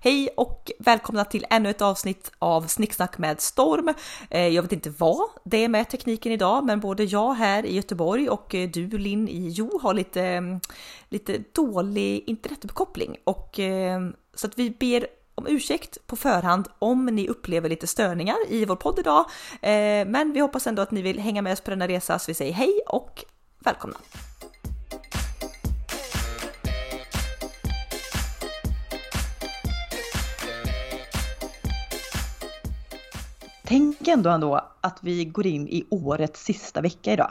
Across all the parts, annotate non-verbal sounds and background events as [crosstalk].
Hej och välkomna till ännu ett avsnitt av Snicksnack med Storm. Eh, jag vet inte vad det är med tekniken idag, men både jag här i Göteborg och eh, du Linn i Jo har lite, eh, lite dålig internetuppkoppling och så att vi ber om ursäkt på förhand om ni upplever lite störningar i vår podd idag. Men vi hoppas ändå att ni vill hänga med oss på denna resa så vi säger hej och välkomna! Tänk ändå, ändå att vi går in i årets sista vecka idag.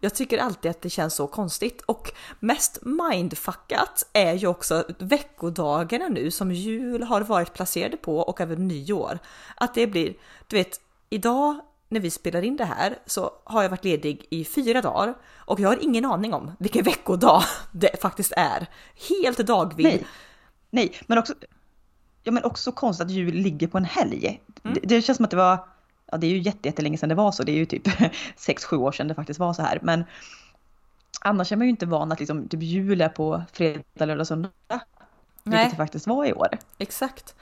Jag tycker alltid att det känns så konstigt och mest mindfuckat är ju också veckodagarna nu som jul har varit placerade på och även nyår. Att det blir, du vet, idag när vi spelar in det här så har jag varit ledig i fyra dagar och jag har ingen aning om vilken veckodag [laughs] det faktiskt är. Helt dagvill. Nej, Nej men också ja, men också konstigt att jul ligger på en helg. Mm. Det, det, känns som att det var, ja det är ju jättelänge sedan det var så, det är ju typ [laughs] 6-7 år sedan det faktiskt var så här. Men annars är man ju inte van att liksom, typ jul är på fredag, lördag, söndag. Nej. Vilket det faktiskt var i år. Exakt.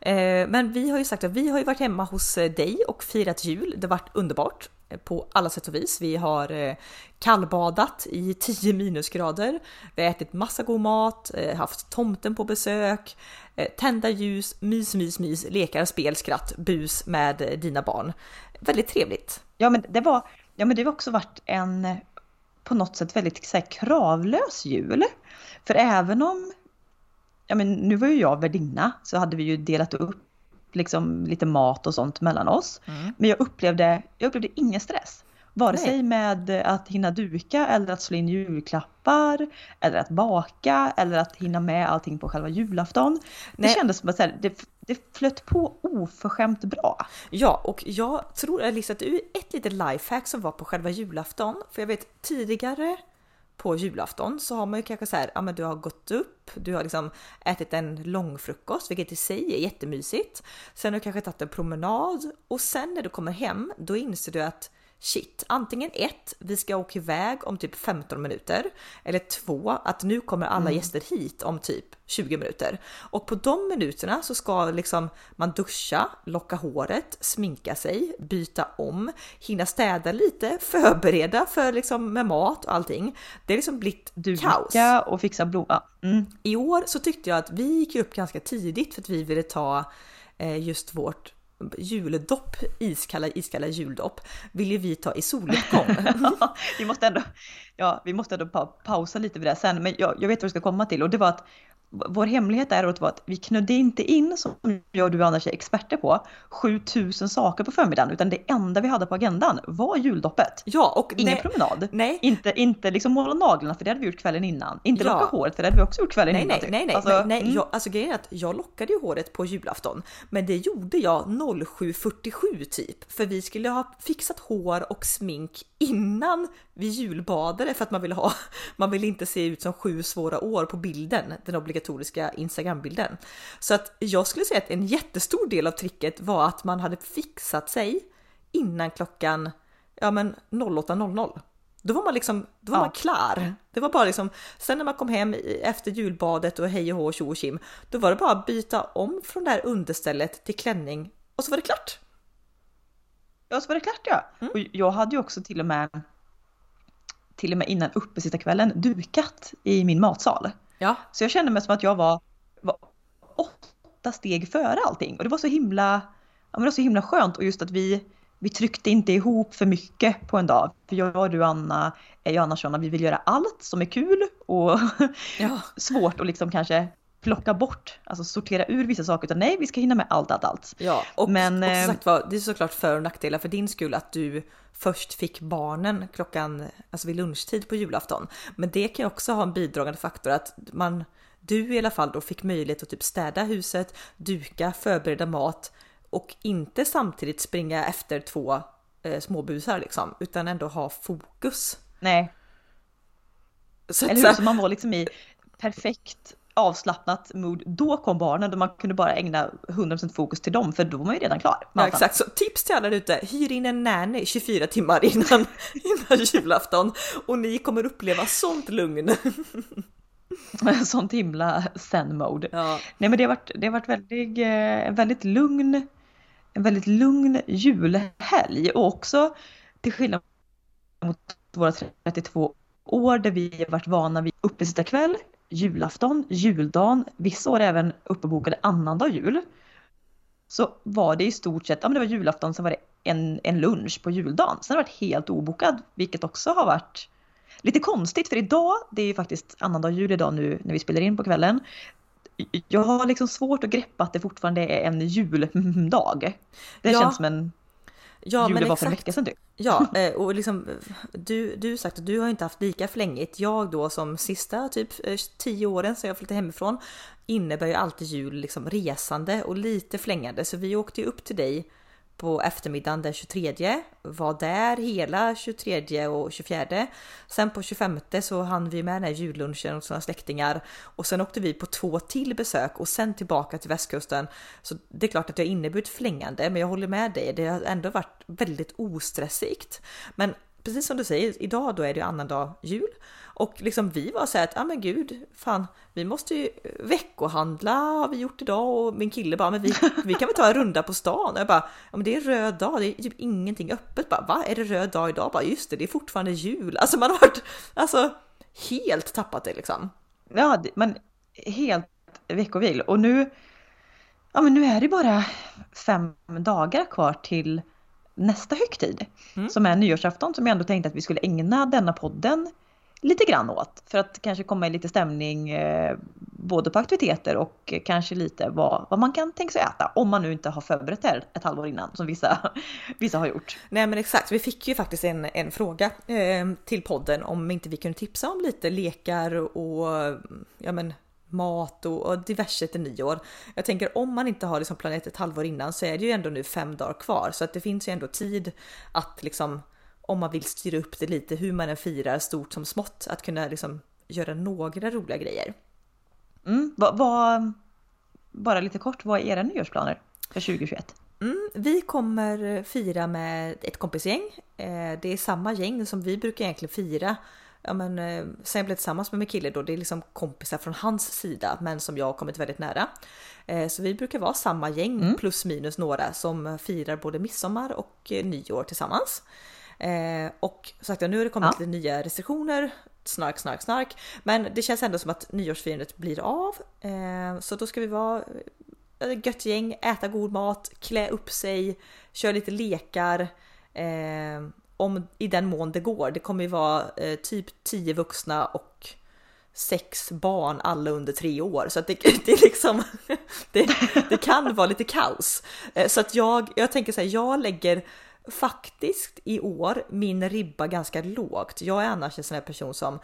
Eh, men vi har ju sagt att vi har ju varit hemma hos eh, dig och firat jul. Det har varit underbart på alla sätt och vis. Vi har eh, kallbadat i 10 minusgrader. Vi har ätit massa god mat, eh, haft tomten på besök, eh, tända ljus, mys, mys, mys, lekar, spel, skratt, bus med dina barn. Väldigt trevligt. Ja, men det var, ja, men det har också varit en på något sätt väldigt så här, kravlös jul. För även om, ja men nu var ju jag värdinna så hade vi ju delat upp liksom lite mat och sånt mellan oss. Mm. Men jag upplevde, jag upplevde ingen stress. Vare Nej. sig med att hinna duka eller att slå in julklappar eller att baka eller att hinna med allting på själva julafton. Nej. Det kändes som att det, det flöt på oförskämt bra. Ja, och jag tror Alice att du är ett litet lifehack som var på själva julafton. För jag vet tidigare på julafton så har man ju kanske så här, ja men du har gått upp, du har liksom ätit en långfrukost, vilket i sig är jättemysigt. Sen har du kanske tagit en promenad och sen när du kommer hem, då inser du att shit, antingen ett, vi ska åka iväg om typ 15 minuter eller två, att nu kommer alla mm. gäster hit om typ 20 minuter och på de minuterna så ska liksom man duscha, locka håret, sminka sig, byta om, hinna städa lite, förbereda för liksom med mat och allting. Det är liksom blivit Duka kaos. och fixa blomma. Mm. I år så tyckte jag att vi gick upp ganska tidigt för att vi ville ta eh, just vårt juldopp, iskalla, iskalla juldopp, vill ju vi ta i soluppgång. [laughs] vi måste ändå, ja, vi måste ändå pa pausa lite vid det sen, men jag, jag vet vad du ska komma till och det var att vår hemlighet är att vi knödde inte in, som jag och du annars är experter på, 7000 saker på förmiddagen, utan det enda vi hade på agendan var juldoppet. Ja, och Ingen nej, promenad. Nej. Inte, inte liksom måla naglarna, för det hade vi gjort kvällen innan. Inte ja. locka håret, för det hade vi också gjort kvällen nej, innan. Nej, typ. nej, nej, alltså, nej, nej. Mm. Jag, alltså grejen är att jag lockade ju håret på julafton, men det gjorde jag 07.47 typ, för vi skulle ha fixat hår och smink innan vi julbadade för att man ville ha, man vill inte se ut som sju svåra år på bilden, den obligatoriska Instagram-bilden. Så att jag skulle säga att en jättestor del av tricket var att man hade fixat sig innan klockan ja men 08.00. Då var man liksom, då var ja. man klar. Det var bara liksom, sen när man kom hem efter julbadet och hej och hå, tjo och kim, då var det bara att byta om från det här understället till klänning och så var det klart. Ja, så var det klart ja. Mm. Och jag hade ju också till och med till och med innan uppesittarkvällen dukat i min matsal. Ja. Så jag kände mig som att jag var, var åtta steg före allting. Och det var så himla, ja, men det var så himla skönt och just att vi, vi tryckte inte ihop för mycket på en dag. För jag och du Anna är ju annars sådana, vi vill göra allt som är kul och ja. [laughs] svårt att liksom kanske plocka bort, alltså sortera ur vissa saker, utan nej, vi ska hinna med allt, allt, allt. Ja, och, Men, och eh, sagt var, det är såklart för och nackdelar för din skull att du först fick barnen klockan, alltså vid lunchtid på julafton. Men det kan ju också ha en bidragande faktor att man, du i alla fall då fick möjlighet att typ städa huset, duka, förbereda mat och inte samtidigt springa efter två eh, småbusar liksom, utan ändå ha fokus. Nej. Så Eller hur, så man var liksom i perfekt avslappnat mood, då kom barnen och man kunde bara ägna 100% fokus till dem för då var man ju redan klar. Ja exakt, så tips till alla ute, hyr in en nanny 24 timmar innan, [laughs] innan julafton och ni kommer uppleva sånt lugn. [laughs] Sånt himla zen-mode. Ja. Nej men det har varit, det har varit väldigt, eh, en väldigt lugn, en väldigt lugn julhelg och också till skillnad mot våra 32 år där vi har varit vana vid uppesittarkväll, julafton, juldagen, vissa år även uppebokade annandag jul. Så var det i stort sett, ja men det var julafton, sen var det en, en lunch på juldagen. Sen har det varit helt obokad, vilket också har varit lite konstigt för idag, det är ju faktiskt annandag jul idag nu när vi spelar in på kvällen. Jag har liksom svårt att greppa att det fortfarande är en juldag. Det Ja. känns som en Ja, jul men det var för en exakt. vecka sedan typ. Ja, [laughs] eh, och liksom du, du sagt att du har inte haft lika flängigt. Jag då som sista typ eh, tio åren sedan jag flyttade hemifrån innebär ju alltid jul liksom resande och lite flängande. Så vi åkte ju upp till dig på eftermiddagen den 23, var där hela 23 och 24. Sen på 25 så hann vi med den här jullunchen hos några släktingar och sen åkte vi på två till besök och sen tillbaka till västkusten. Så det är klart att det har inneburit flängande, men jag håller med dig. Det har ändå varit väldigt ostressigt. Men precis som du säger, idag då är det ju annandag jul och liksom vi var så här att, ja ah, men gud, fan, vi måste ju veckohandla har vi gjort idag och min kille bara, men vi, vi kan väl ta en runda på stan? Och jag bara, ja men det är röd dag, det är typ ingenting öppet. Bara, va, är det röd dag idag? Bara, just det, det är fortfarande jul. Alltså man har varit, alltså helt tappat det liksom. Ja, men helt veckovil. Och nu, ja men nu är det bara fem dagar kvar till nästa högtid. Mm. Som är nyårsafton som jag ändå tänkte att vi skulle ägna denna podden lite grann åt. För att kanske komma i lite stämning eh, både på aktiviteter och kanske lite vad, vad man kan tänka sig äta. Om man nu inte har förberett det här ett halvår innan som vissa, [laughs] vissa har gjort. Nej men exakt, vi fick ju faktiskt en, en fråga eh, till podden om inte vi kunde tipsa om lite lekar och ja men mat och, och diverse till nyår. Jag tänker om man inte har liksom planerat ett halvår innan så är det ju ändå nu fem dagar kvar så att det finns ju ändå tid att liksom om man vill styra upp det lite hur man än firar stort som smått att kunna liksom göra några roliga grejer. Mm, vad, vad, bara lite kort, vad är era nyårsplaner för 2021? Mm, vi kommer fira med ett kompisgäng. Eh, det är samma gäng som vi brukar egentligen fira. Ja, men, eh, sen jag blev tillsammans med min kille då, det är liksom kompisar från hans sida men som jag har kommit väldigt nära. Eh, så vi brukar vara samma gäng plus minus några som firar både midsommar och eh, nyår tillsammans. Och sagt, nu har det kommit Ja. lite nya restriktioner. Snark, snark, snark. Men det känns ändå som att nyårsfirandet blir av. Eh, så då ska vi vara ett gött gäng, äta god mat, klä upp sig, köra lite lekar. Eh, om i den mån det går. Det kommer ju vara eh, typ 10 vuxna och sex barn, alla under tre år. Så att det, [laughs] det är liksom, [laughs] det, det kan vara lite kaos. Eh, så att jag, jag tänker så här, jag lägger faktiskt i år min ribba ganska lågt. Jag är annars en sån här person som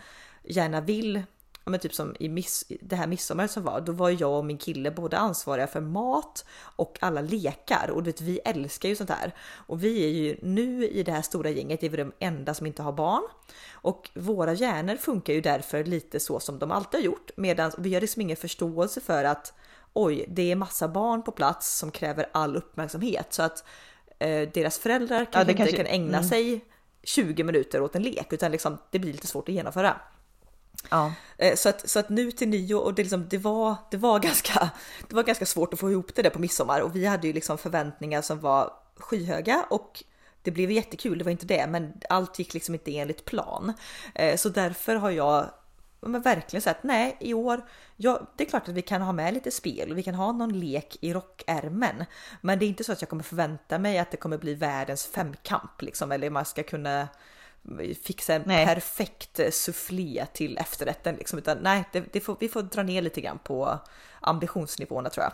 gärna vill Ja, men typ som i miss, det här midsommar som var, då var jag och min kille både ansvariga för mat och alla lekar och du vet, vi älskar ju sånt här. Och vi är ju nu i det här stora gänget, är vi de enda som inte har barn. Och våra hjärnor funkar ju därför lite så som de alltid har gjort, medan vi har liksom ingen förståelse för att oj, det är massa barn på plats som kräver all uppmärksamhet så att eh, deras föräldrar kanske det inte kanske- kan ägna mm. sig 20 minuter åt en lek utan liksom, det blir lite svårt att genomföra. Ja. Eh, så att, så att nu till nyår och det, liksom, det, var, det, var ganska, det var ganska svårt att få ihop det där på midsommar och vi hade ju liksom förväntningar som var skyhöga och det blev jättekul, det var inte det, men allt gick liksom inte enligt plan. Eh, så därför har jag men verkligen sagt nej i år. Ja, det är klart att vi kan ha med lite spel och vi kan ha någon lek i rockärmen. Men det är inte så att jag kommer förvänta mig att det kommer bli världens femkamp liksom eller man ska kunna fixa en Nej. perfekt eh, soufflé till efterrätten liksom. Utan nej, det, det får, vi får dra ner lite grann på ambitionsnivåerna tror jag.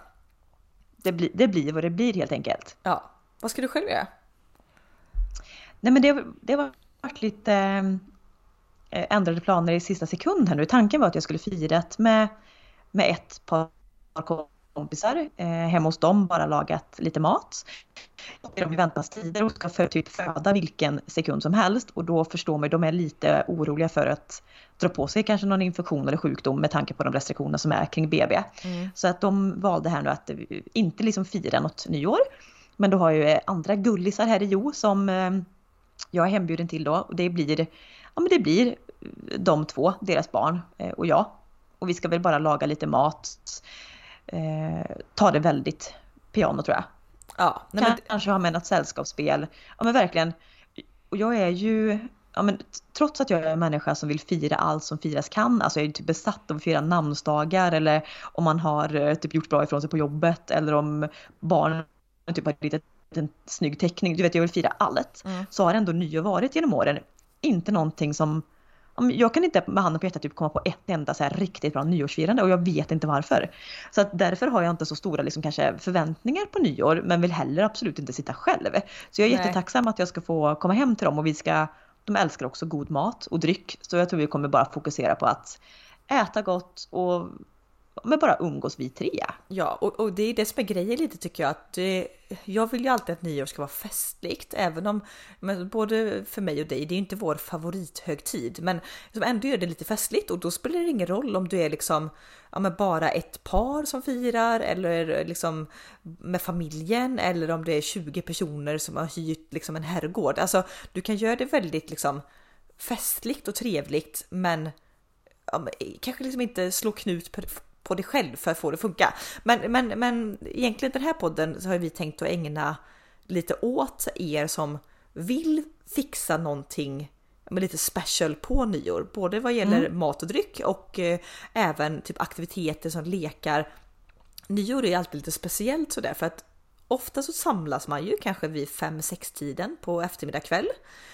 Det, blir, det blir vad det blir helt enkelt. Ja, vad ska du själv göra? Nej men det, det har varit lite eh, ändrade planer i sista sekund här nu. Tanken var att jag skulle firat med, med ett par kompisar eh, hemma hos dem, bara lagat lite mat. De i väntanstider och ska för, typ föda vilken sekund som helst och då förstår man, de är lite oroliga för att dra på sig kanske någon infektion eller sjukdom med tanke på de restriktioner som är kring BB. Mm. Så att de valde här nu att eh, inte liksom fira något nyår. Men då har ju andra gullisar här i Jo som eh, jag är hembjuden till då och det blir, ja men det blir de två, deras barn eh, och jag. och vi ska väl bara laga lite mat. Eh, ta det väldigt piano tror jag. Ja, nej, men... Kanske ha med något sällskapsspel. Ja men verkligen. Och jag är ju, ja, men, trots att jag är en människa som vill fira allt som firas kan, alltså jag är typ besatt av att fira namnsdagar eller om man har eh, typ gjort bra ifrån sig på jobbet eller om barnen typ har ritat en snygg teckning, du vet jag vill fira allt. Mm. Så har ändå nyår varit genom åren inte någonting som jag kan inte med handen på hjärtat typ komma på ett enda så här riktigt bra nyårsfirande och jag vet inte varför. Så att därför har jag inte så stora liksom kanske förväntningar på nyår men vill heller absolut inte sitta själv. Så jag är Nej. jättetacksam att jag ska få komma hem till dem och vi ska, de älskar också god mat och dryck så jag tror vi kommer bara fokusera på att äta gott och men bara umgås vi tre. Ja, och, och, det är det som är grejen lite tycker jag. att det, Jag vill ju alltid att nyår ska vara festligt, även om men både för mig och dig, det är inte vår favorithögtid, men som ändå gör det lite festligt och då spelar det ingen roll om du är liksom ja, men bara ett par som firar eller liksom med familjen eller om det är 20 personer som har hyrt liksom en herrgård. Alltså, du kan göra det väldigt liksom festligt och trevligt, men ja, kanske liksom inte slå knut på dig själv för att få det att funka. Men, men, men egentligen den här podden så har vi tänkt att ägna lite åt er som vill fixa någonting med lite special på nyår, både vad gäller mm. mat och dryck och eh, även typ aktiviteter som lekar. Nyår är alltid lite speciellt sådär för att ofta så samlas man ju kanske vid 5-6 tiden på eftermiddag kväll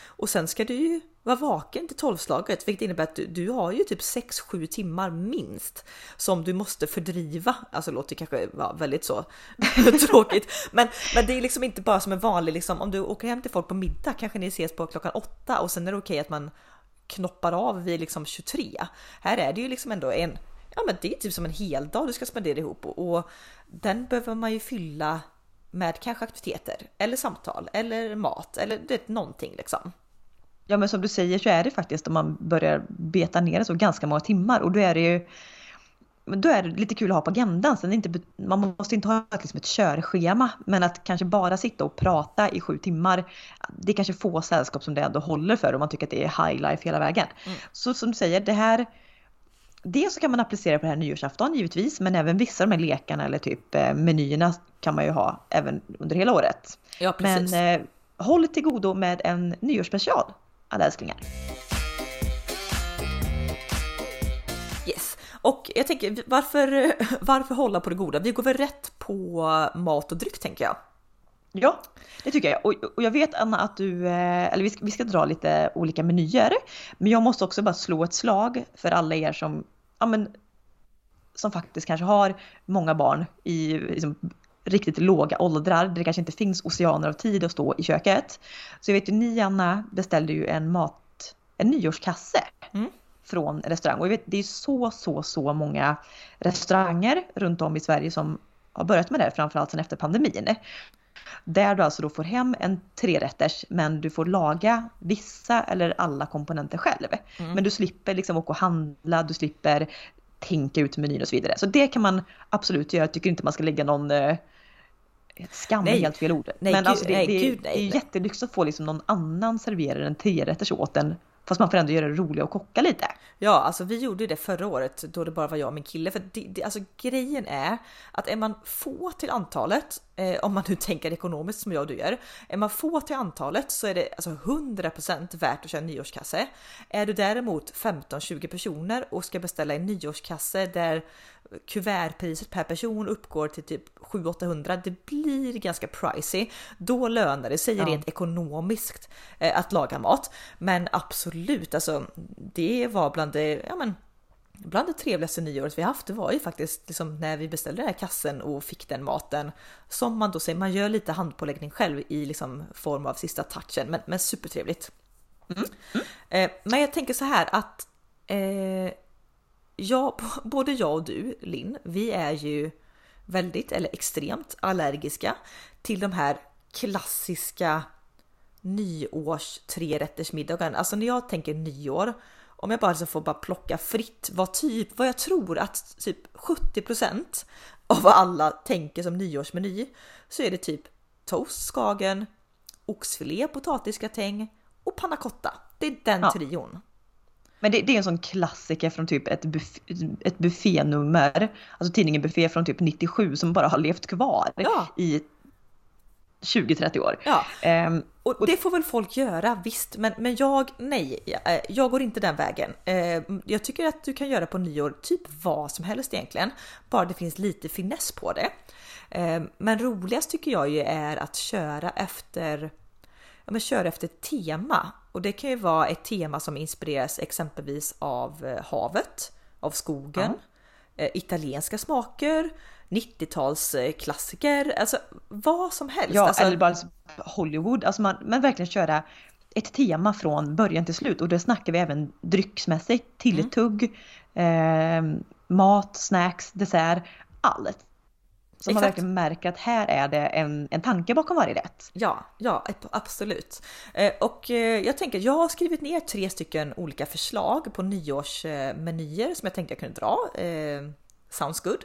och sen ska du ju var vaken till tolvslaget, vilket innebär att du, du har ju typ 6-7 timmar minst som du måste fördriva. Alltså låter kanske ja, väldigt så [laughs] tråkigt, men, men det är liksom inte bara som en vanlig liksom om du åker hem till folk på middag kanske ni ses på klockan 8 och sen är det okej att man knoppar av vid liksom 23. Här är det ju liksom ändå en, ja men det är typ som en hel dag du ska spendera ihop och, och den behöver man ju fylla med kanske aktiviteter eller samtal eller mat eller det, någonting liksom. Ja men som du säger så är det faktiskt om man börjar beta ner det så ganska många timmar och då är det ju då är det lite kul att ha på agendan. Sen inte, man måste inte ha liksom ett körschema men att kanske bara sitta och prata i sju timmar. Det är kanske få sällskap som det ändå håller för om man tycker att det är high life hela vägen. Mm. Så som du säger, det här Dels så kan man applicera på det här nyårsafton givetvis men även vissa av de här lekarna eller typ eh, menyerna kan man ju ha även under hela året. Ja, precis. Men eh, håll till godo med en nyårsspecial alla älsklingar. Yes, och jag tänker varför, varför hålla på det goda? Vi går väl rätt på mat och dryck tänker jag. Ja, det tycker jag. Och, och jag vet Anna att du, eh, eller vi ska, vi ska dra lite olika menyer. Men jag måste också bara slå ett slag för alla er som, ja men, som faktiskt kanske har många barn i liksom, riktigt låga åldrar där det kanske inte finns oceaner av tid att stå i köket. Så jag vet ju ni Anna beställde ju en mat, en nyårskasse mm. från restaurang och jag vet det är så så så många restauranger runt om i Sverige som har börjat med det framförallt sen efter pandemin. Där du alltså då får hem en trerätters men du får laga vissa eller alla komponenter själv. Mm. Men du slipper liksom åka och handla, du slipper tänka ut menyn och så vidare. Så det kan man absolut göra. Jag tycker inte man ska lägga någon skam är helt fel ord. Nej, men gud, alltså det, nej, det, gud, nej, det är jättelyx att få liksom någon annan servera en trerätters åt en Fast man får ändå göra det roligt och kocka lite. Ja, alltså vi gjorde det förra året då det bara var jag och min kille. För det, det, alltså grejen är att är man få till antalet, eh, om man nu tänker ekonomiskt som jag och du gör, är man få till antalet så är det alltså 100% värt att köra en nyårskasse. Är du däremot 15-20 personer och ska beställa en nyårskasse där kuvertpriset per person uppgår till typ 700-800, det blir ganska pricey. Då lönar det sig ja. rent ekonomiskt eh, att laga mat. Men absolut, alltså det var bland det, ja men Bland det trevligaste nyåret vi haft, det var ju faktiskt liksom när vi beställde den här kassen och fick den maten. Som man då säger, man gör lite handpåläggning själv i liksom form av sista touchen, men, men supertrevligt. Mm. Mm. Eh, men jag tänker så här att eh, ja, [laughs] både jag och du Linn, vi är ju väldigt eller extremt allergiska till de här klassiska nyårs trerättersmiddagen. Alltså när jag tänker nyår, om jag bara så får bara plocka fritt vad typ, vad jag tror att typ 70% av vad alla tänker som nyårsmeny så är det typ toast skagen, oxfilé, potatisgratäng och panna cotta. Det är den ja. trion. Men det, det, är en sån klassiker från typ ett, buff, ett buffénummer, alltså tidningen Buffé från typ 97 som bara har levt kvar ja. i 20-30 år. Ja. Um, och det får väl folk göra visst, men, men jag nej, jag, jag går inte den vägen. Uh, jag tycker att du kan göra på nyår typ vad som helst egentligen, bara det finns lite finess på det. Uh, men roligast tycker jag ju är att köra efter ja, men köra efter ett tema och det kan ju vara ett tema som inspireras exempelvis av eh, havet, av skogen, ja. eh, italienska smaker, 90-talsklassiker, alltså vad som helst. Ja, alltså, eller bara Hollywood, alltså man, men verkligen köra ett tema från början till slut och då snackar vi även drycksmässigt, tilltugg, mm. eh, mat, snacks, dessert, allt. Så man verkligen märker att här är det en, en tanke bakom varje rätt. Ja, ja absolut. Eh, och eh, jag tänker, jag har skrivit ner tre stycken olika förslag på nyårsmenyer som jag tänkte jag kunde dra. Eh, sounds good.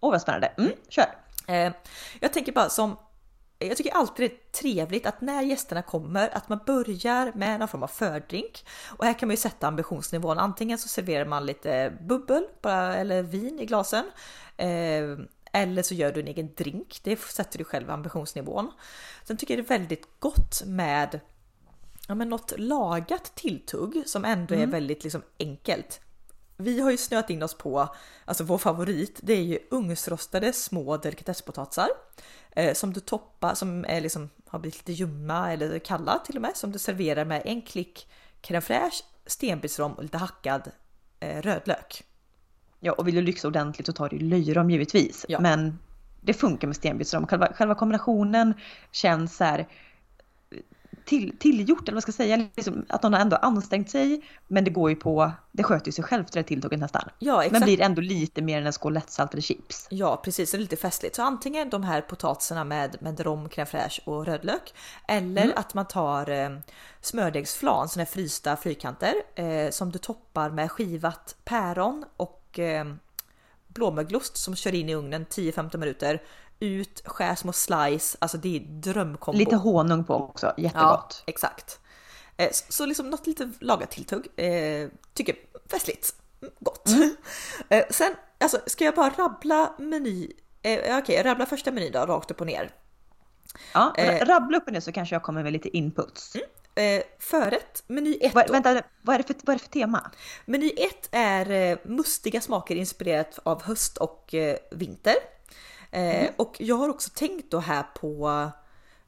Åh oh, vad spännande, mm, kör! Jag tänker bara som jag tycker alltid det är trevligt att när gästerna kommer att man börjar med någon form av fördrink. Och här kan man ju sätta ambitionsnivån. Antingen så serverar man lite bubbel bara, eller vin i glasen. Eller så gör du en egen drink. Det sätter du själv ambitionsnivån. Sen tycker jag det är väldigt gott med ja, men något lagat tilltugg som ändå mm. är väldigt liksom enkelt. Vi har ju snöat in oss på, alltså vår favorit, det är ju ugnsrostade små delikatesspotatisar eh, som du toppar, som är liksom, har blivit lite ljumma eller kalla till och med, som du serverar med en klick crème fraîche, stenbitsrom och lite hackad eh, rödlök. Ja, och vill du lyxa ordentligt så tar du löjrom givetvis. Ja. Men det funkar med stenbitsrom. Själva, själva kombinationen känns så här till, tillgjort, eller vad ska jag säga, liksom, att någon har ändå ansträngt sig. Men det går ju på, det sköter ju sig självt det där tilltugget nästan. Ja, exakt. Men blir ändå lite mer än en skål lättsaltade chips. Ja, precis, det är lite festligt. Så antingen de här potatisarna med, med rom, crème fraîche och rödlök. Eller mm. att man tar eh, smördegsflan, sådana här frysta fyrkanter eh, som du toppar med skivat päron och och eh, blåmögelost som kör in i ugnen 10-15 minuter. Ut, skär små slice, alltså det är drömkombo. Lite honung på också, jättegott. Ja, exakt. Eh, så liksom något lite lagat tilltugg. Eh, tycker festligt. Gott. Mm. [laughs] Eh, sen, alltså ska jag bara rabbla meny? Eh, Okej, okay, rabbla första menyn då, rakt upp och ner. Ja, rabbla upp och ner så kanske jag kommer med lite inputs. Mm. Eh, förrätt, meny 1 Va, Vänta, vad är, det för, vad är det för tema? Meny 1 är eh, mustiga smaker inspirerat av höst och eh, vinter. Eh, mm. Och jag har också tänkt då här på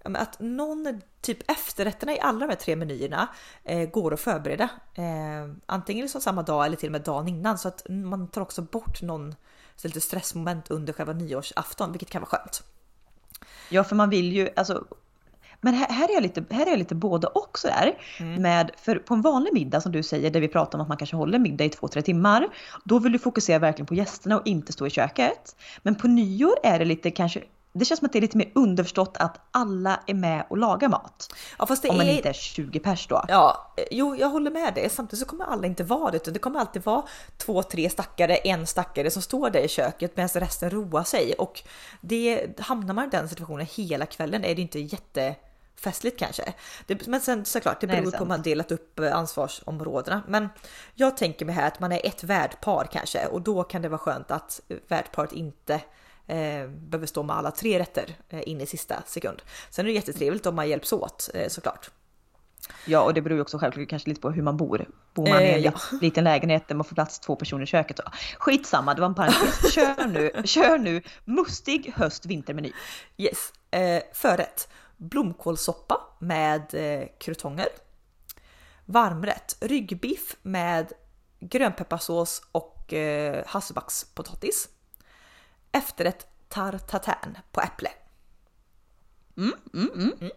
att någon typ efterrätterna i alla de här tre menyerna eh, går att förbereda. Eh, antingen liksom samma dag eller till och med dagen innan så att man tar också bort någon så lite stressmoment under själva nyårsafton, vilket kan vara skönt. Ja, för man vill ju, alltså men här, här, är jag lite, här är jag lite både och sådär. Mm. Med, för på en vanlig middag som du säger, där vi pratar om att man kanske håller middag i två, tre timmar. Då vill du fokusera verkligen på gästerna och inte stå i köket. Men på nyår är det lite kanske det känns som att det är lite mer underförstått att alla är med och lagar mat. Ja, fast det Om man är... inte är 20 pers då. Ja, jo, jag håller med dig. Samtidigt så kommer alla inte vara det, utan det kommer alltid vara två, tre stackare, en stackare som står där i köket medan resten roar sig. Och det hamnar man i den situationen hela kvällen är det inte jätte festligt kanske. Det, men sen såklart, det beror Nej, på om man delat upp eh, ansvarsområdena. Men jag tänker mig här att man är ett värdpar kanske och då kan det vara skönt att värdparet inte eh, behöver stå med alla tre rätter eh, in i sista sekund. Sen är det jättetrevligt om man hjälps åt eh, såklart. Ja, och det beror ju också självklart kanske lite på hur man bor. Bor man i en eh, ja. liten lägenhet där man får plats två personer i köket så skitsamma, det var en parentes. Kör nu, kör nu mustig höst vintermeny. Yes, eh, förrätt blomkålssoppa med eh, krutonger. Varmrätt ryggbiff med grönpepparsås och eh, hasselbackspotatis. Efterrätt tartatin på äpple. Mm, mm, mm. mm.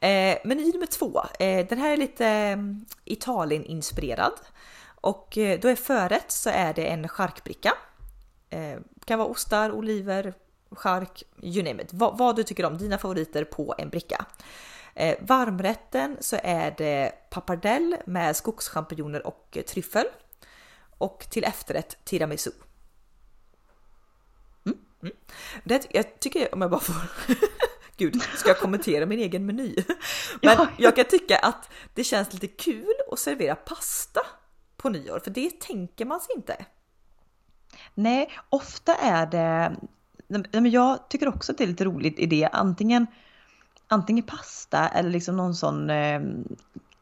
Eh, meny nummer två. Eh, den här är lite eh, Italien-inspirerad. Och eh, då är förrätt så är det en charkbricka. Kan vara ostar, oliver, chark, you name it. Vad, vad, du tycker om, dina favoriter på en bricka. Eh, varmrätten så är det pappardelle med skogschampinjoner och tryffel. Och till efterrätt tiramisu. Mm. Mm. Det, jag tycker, om jag bara får... [laughs] Gud, ska jag kommentera min egen meny? [laughs] Men ja. jag kan tycka att det känns lite kul att servera pasta på nyår? För det tänker man sig inte. Nej, ofta är det, men jag tycker också att det är lite roligt idé, antingen, antingen pasta eller liksom någon sån eh,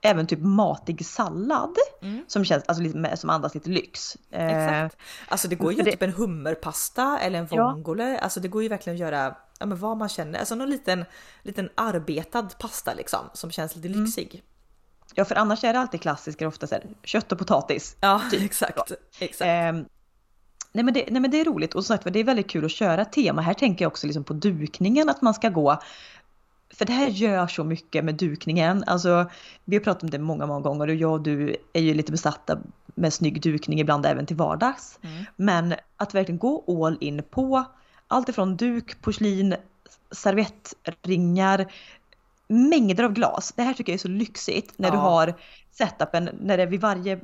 även typ matig sallad mm. som känns alltså lite, som andas lite lyx. Exakt. Alltså det går ju det... typ en hummerpasta eller en vongole. Ja. Alltså det går ju verkligen att göra ja, men vad man känner. Alltså någon liten, liten arbetad pasta liksom som känns lite mm. lyxig. Mm. Ja, för annars är det alltid klassiska ofta så här, kött och potatis. Ja, typ. [laughs] exakt. exakt. Eh, nej, men det, nej men det är roligt och sagt det är väldigt kul att köra tema. Här tänker jag också liksom på dukningen att man ska gå för det här gör så mycket med dukningen. Alltså, vi har pratat om det många, många gånger och jag och du är ju lite besatta med snygg dukning ibland även till vardags. Mm. Men att verkligen gå all in på allt ifrån duk, porslin, servettringar, mängder av glas. Det här tycker jag är så lyxigt när ja. du har setupen, när det vid varje,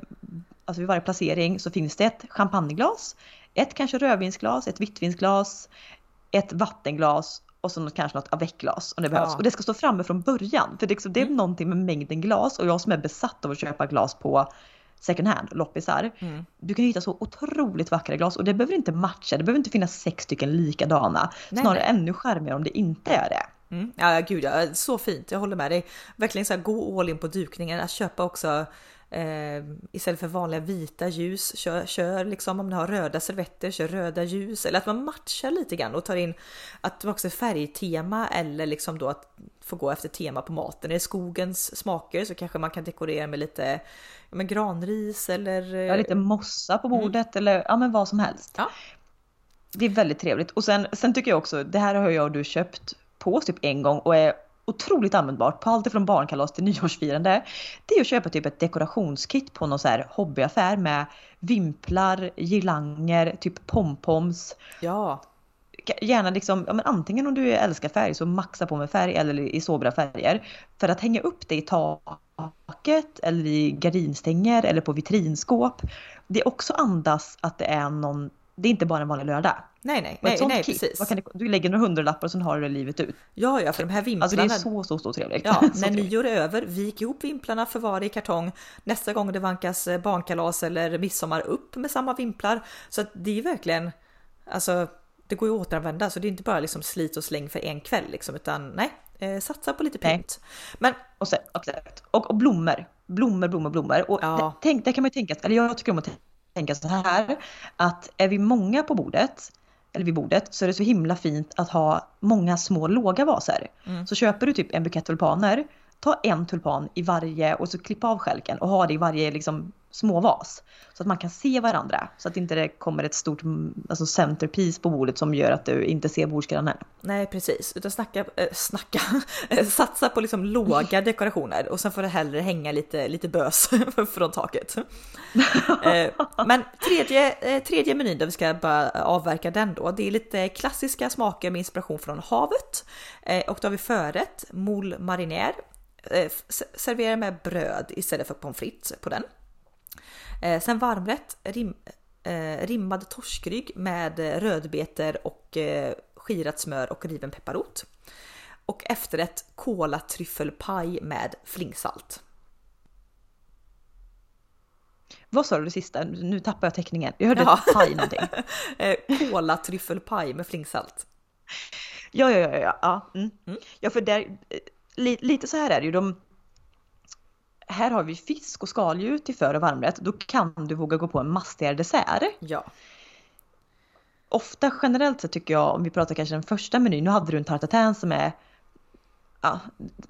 alltså vid varje placering så finns det ett champagneglas, ett kanske rödvinsglas, ett vittvinsglas, ett vattenglas och så kanske något avec-glas om det behövs. Ja. Och det ska stå framme från början. För det, liksom, det är mm. någonting med mängden glas och jag som är besatt av att köpa glas på second hand, loppisar. Mm. Du kan hitta så otroligt vackra glas och det behöver inte matcha, det behöver inte finnas sex stycken likadana. Nej, Snarare nej. ännu charmigare om det inte är det. Mm. Ja gud ja, så fint, jag håller med dig. Verkligen så här, gå all in på dukningen, att köpa också Eh, istället för vanliga vita ljus, kör, kör liksom om du har röda servetter, kör röda ljus. Eller att man matchar lite grann och tar in att det också är färgtema eller liksom då att få gå efter tema på maten. Är det skogens smaker så kanske man kan dekorera med lite ja, men granris eller... Ja, lite mossa på bordet mm. eller ja men vad som helst. Ja. Det är väldigt trevligt. Och sen, sen tycker jag också, det här har jag och du köpt på oss typ en gång och är otroligt användbart på allt från barnkalas till nyårsfirande. Det är att köpa typ ett dekorationskit på någon så här hobbyaffär med vimplar, girlanger, typ pompoms. Ja. Gärna liksom, ja, men antingen om du älskar färg så maxa på med färg eller i sobra färger. För att hänga upp det i taket eller i gardinstänger eller på vitrinskåp. Det också andas att det är någon det är inte bara en vanlig lördag. Nej, nej, nej, nej kit, precis. Kan du, lägger några hundralappar och sen har du det livet ut. Ja, ja, för de här vimplarna. Alltså det är så, så, så trevligt. Ja, [laughs] när nyår är över, vik ihop vimplarna, förvara i kartong. Nästa gång det vankas eh, barnkalas eller midsommar upp med samma vimplar. Så att det är verkligen, alltså det går ju att återanvända så det är inte bara liksom slit och släng för en kväll liksom utan nej, eh, satsa på lite pynt. Men och, sen, och, och blommor, blommor, blommor, blommor. Och ja. tänk, där kan man ju tänka, eller jag tycker om att tänka så här att är vi många på bordet eller vid bordet så är det så himla fint att ha många små låga vaser. Mm. Så köper du typ en bukett tulpaner, ta en tulpan i varje och så klippa av skälken och ha det i varje liksom småvas. Så att man kan se varandra. Så att inte det kommer ett stort alltså centerpiece på bordet som gör att du inte ser bordsgrannen. Nej precis, utan snacka, äh, snacka, [laughs] satsa på liksom låga [laughs] dekorationer och sen får det hellre hänga lite, lite bös [laughs] från taket. Eh, men tredje, eh, tredje menyn där vi ska bara avverka den då, det är lite klassiska smaker med inspiration från havet. Och då har vi förrätt, moule marinière. Servera med bröd istället för pommes frites på den. Eh, sen varmrätt, rim, eh, rimmad torskrygg med rödbetor och eh, skirat smör och riven pepparrot. Och efterrätt kola tryffelpaj med flingsalt. Vad sa du det sista? Nu tappar jag teckningen. Jag hörde ja. paj någonting. [laughs] Eh, kola tryffelpaj med flingsalt. Ja, ja, ja, ja. Ja, mm. Mm. ja för där, eh, lite så här är det ju. De, här har vi fisk och skaldjur till för och varmrätt. Då kan du våga gå på en mastigare dessert. Ja. Ofta generellt så tycker jag, om vi pratar kanske den första menyn, nu hade du en tarte som är ja,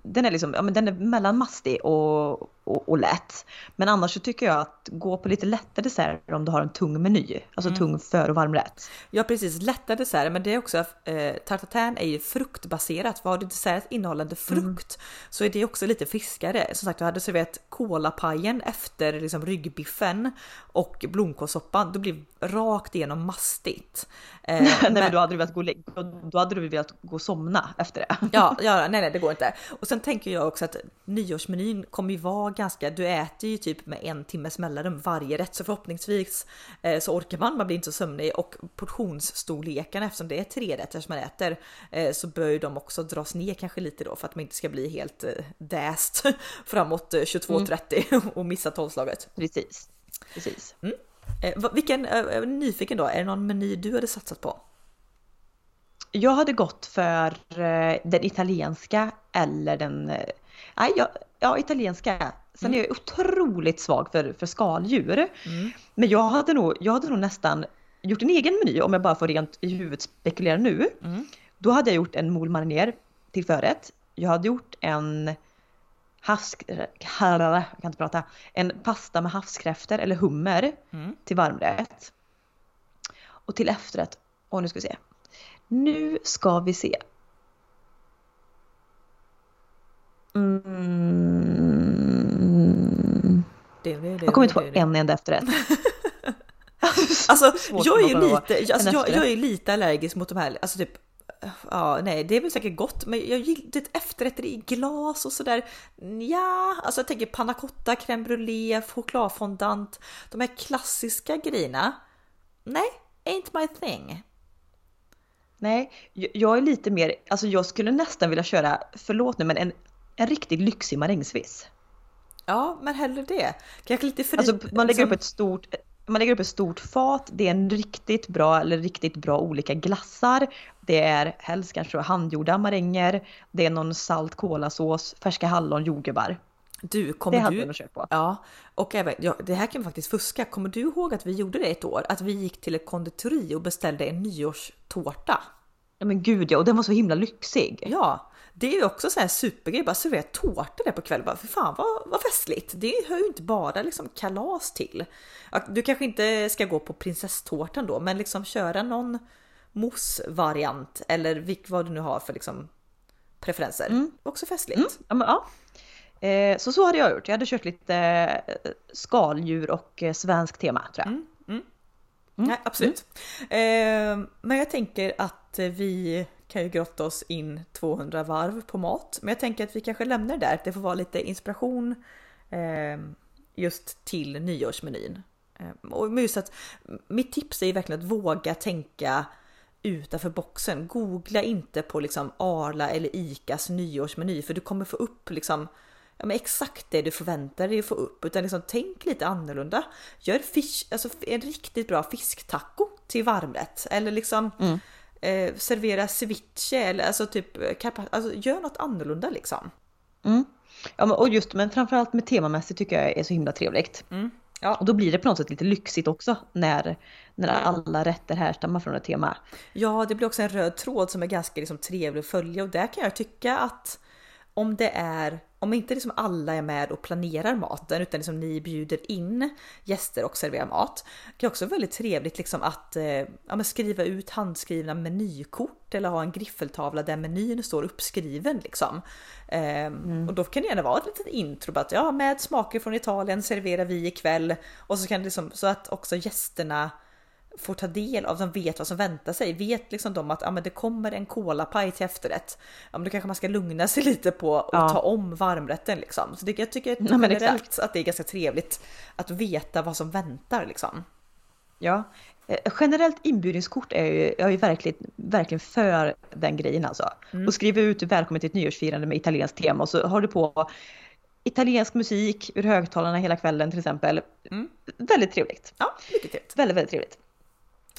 den är liksom, ja men den är mellanmastig och, och, och, lätt. Men annars så tycker jag att gå på lite lättare desserter om du har en tung meny. Alltså mm. tung för och varmrätt. Ja precis, lätta desserter men det är också, eh, tartatin är ju fruktbaserat. Vad har du dessert innehållande frukt mm. så är det också lite friskare. Som sagt, du hade serverat kolapajen efter liksom ryggbiffen och blomkålssoppan. Då blir rakt igenom mastigt. Eh, [laughs] nej men, men då hade du velat gå, då hade du velat gå och somna efter det. ja, [laughs] ja, nej, nej, det går inte. Och sen tänker jag också att nyårsmenyn kommer ju vara ganska, du äter ju typ med en timmes mellanrum varje rätt så förhoppningsvis eh, så orkar man, man blir inte så sömnig och portionsstorleken eftersom det är tre rätter som man äter eh, så bör ju de också dras ner kanske lite då för att man inte ska bli helt eh, däst [laughs] framåt 22.30 mm. [laughs] och missa tolvslaget. Precis. Precis. Eh, vad- vilken, eh, är nyfiken då, är det någon meny du hade satsat på? Jag hade gått för eh, den italienska eller den... eh, Nej, jag, ja, italienska. Sen är jag otroligt svag för, för skaldjur. Men jag hade, nog, jag hade nog nästan gjort en egen meny om jag bara får rent i huvudet spekulera nu. Mm. Då hade jag gjort en moule marinier till förrätt. Jag hade gjort en havsk... Jag kan inte prata. En pasta med havskräftor eller hummer Mm. till varmrätt. Och till efterrätt, och nu ska vi se. Nu ska vi se. Mm. Jag kommer inte på en enda efterrätt. [laughs] Alltså Svårt jag är lite, alltså, jag, jag är lite allergisk mot de här, alltså typ Ja, nej, det är väl säkert gott, men jag gillar det efterrätter i glas och sådär. Ja, alltså jag tänker panna cotta, crème brûlée, chokladfondant, de här klassiska grejerna. Nej, ain't my thing. Nej, jag- jag är lite mer, alltså jag skulle nästan vilja köra, förlåt nu, men en, en riktigt lyxig marängsviss. Ja, men hellre det. Kanske lite fri... Alltså man lägger upp liksom- ett stort man lägger upp ett stort fat, det är en riktigt bra eller riktigt bra olika glassar. Det är helst kanske handgjorda maränger, det är någon salt kolasås, färska hallon, jordgubbar. Du, Det kommer hade du... kört på. Ja, och även, ja, det här kan vi faktiskt fuska. Kommer du ihåg att vi gjorde det ett år? Att vi gick till ett konditori och beställde en nyårstårta. Ja men gud ja, och den var så himla lyxig. Ja, det är ju också så här supergrej. Bara servera tårta där på kvällen. Bara, för fan vad, vad festligt. Det hör ju inte bara liksom kalas till. Du kanske inte ska gå på prinsesstårtan då, men liksom köra någon mousse-variant eller vilk, vad du nu har för liksom preferenser. Också festligt. Ja, men, ja. Eh, så så hade jag gjort. Jag hade kört lite eh, skaldjur och eh, svensk tema tror jag. Nej, absolut. Eh, men jag tänker att vi kan ju grotta oss in 200 varv på mat. Men jag tänker att vi kanske lämnar det där. Det får vara lite inspiration eh, just till nyårsmenyn. Eh, och just att mitt tips är ju verkligen att våga tänka utanför boxen. Googla inte på liksom Arla eller Icas nyårsmeny för du kommer få upp liksom ja, men exakt det du förväntar dig att få upp. Utan liksom tänk lite annorlunda. Gör fish, alltså en riktigt bra fisktaco till varmrätt. Eller liksom mm eh, servera ceviche eller alltså typ alltså gör något annorlunda liksom. Mm. Ja, men, och just men framförallt med temamässigt tycker jag är så himla trevligt. Ja. Och då blir det på något sätt lite lyxigt också när, när alla rätter härstammar från ett tema. Ja, det blir också en röd tråd som är ganska liksom, trevlig att följa och där kan jag tycka att om det är, om inte liksom alla är med och planerar maten utan liksom ni bjuder in gäster och serverar mat. Det är också väldigt trevligt liksom att eh, ja, skriva ut handskrivna menykort eller ha en griffeltavla där menyn står uppskriven liksom. Ehm, Och då kan det gärna vara ett litet intro att ja, med smaker från Italien serverar vi ikväll och så kan det liksom så att också gästerna får ta del av, de vet vad som väntar sig. Vet liksom de att ja, men det kommer en kolapaj till efterrätt. Ja, men då kanske man ska lugna sig [laughs] lite på och Ja. ta om varmrätten liksom. Så det, jag tycker Ja, generellt att det är ganska trevligt att veta vad som väntar liksom. Ja. Eh, Generellt inbjudningskort är ju, jag är ju verkligen, verkligen för den grejen alltså. Och skriva ut välkommen till ett nyårsfirande med italienskt tema och så har du på italiensk musik ur högtalarna hela kvällen till exempel. Väldigt trevligt. Ja, mycket trevligt. Väldigt, väldigt trevligt.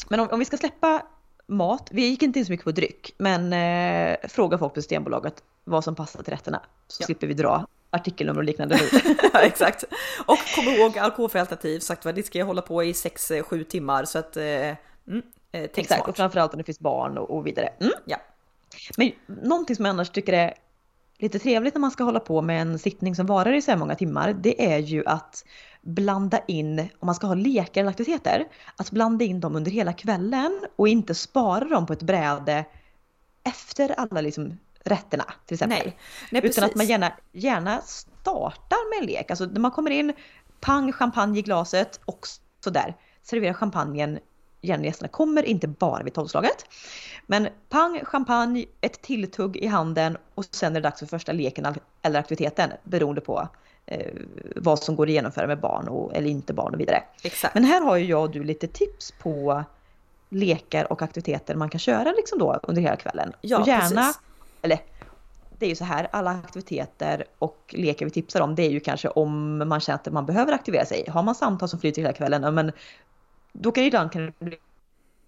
Men om, om vi ska släppa mat, vi gick inte in så mycket på dryck, men eh, fråga folk på Systembolaget vad som passar till rätterna. Så Ja. slipper vi dra artikelnummer och liknande nu. [laughs] ja, exakt. Och kom ihåg alkoholfria alternativ, sagt vad det ska jag hålla på i 6-7 timmar så att eh, mm, eh, tänk Exakt, och smart. framförallt om det finns barn och, och vidare. Mm. Ja. Men någonting som jag annars tycker är lite trevligt när man ska hålla på med en sittning som varar i så här många timmar, det är ju att blanda in, om man ska ha lekar eller aktiviteter, att blanda in dem under hela kvällen och inte spara dem på ett bräde efter alla liksom rätterna till exempel. Nej, nej Utan att precis. man gärna, gärna startar med en lek. Alltså när man kommer in, pang champagne i glaset och sådär. Servera champagnen gästerna kommer, inte bara vid tolvslaget. Men pang champagne, ett tilltugg i handen och sen är det dags för första leken eller aktiviteten beroende på eh, vad som går att genomföra med barn och, eller inte barn och vidare. Exakt. Men här har ju jag och du lite tips på lekar och aktiviteter man kan köra liksom då under hela kvällen. Ja, och gärna, precis. eller det är ju så här, alla aktiviteter och lekar vi tipsar om, det är ju kanske om man känner att man behöver aktivera sig. Har man samtal som flyter hela kvällen, men då kan det ibland kan det bli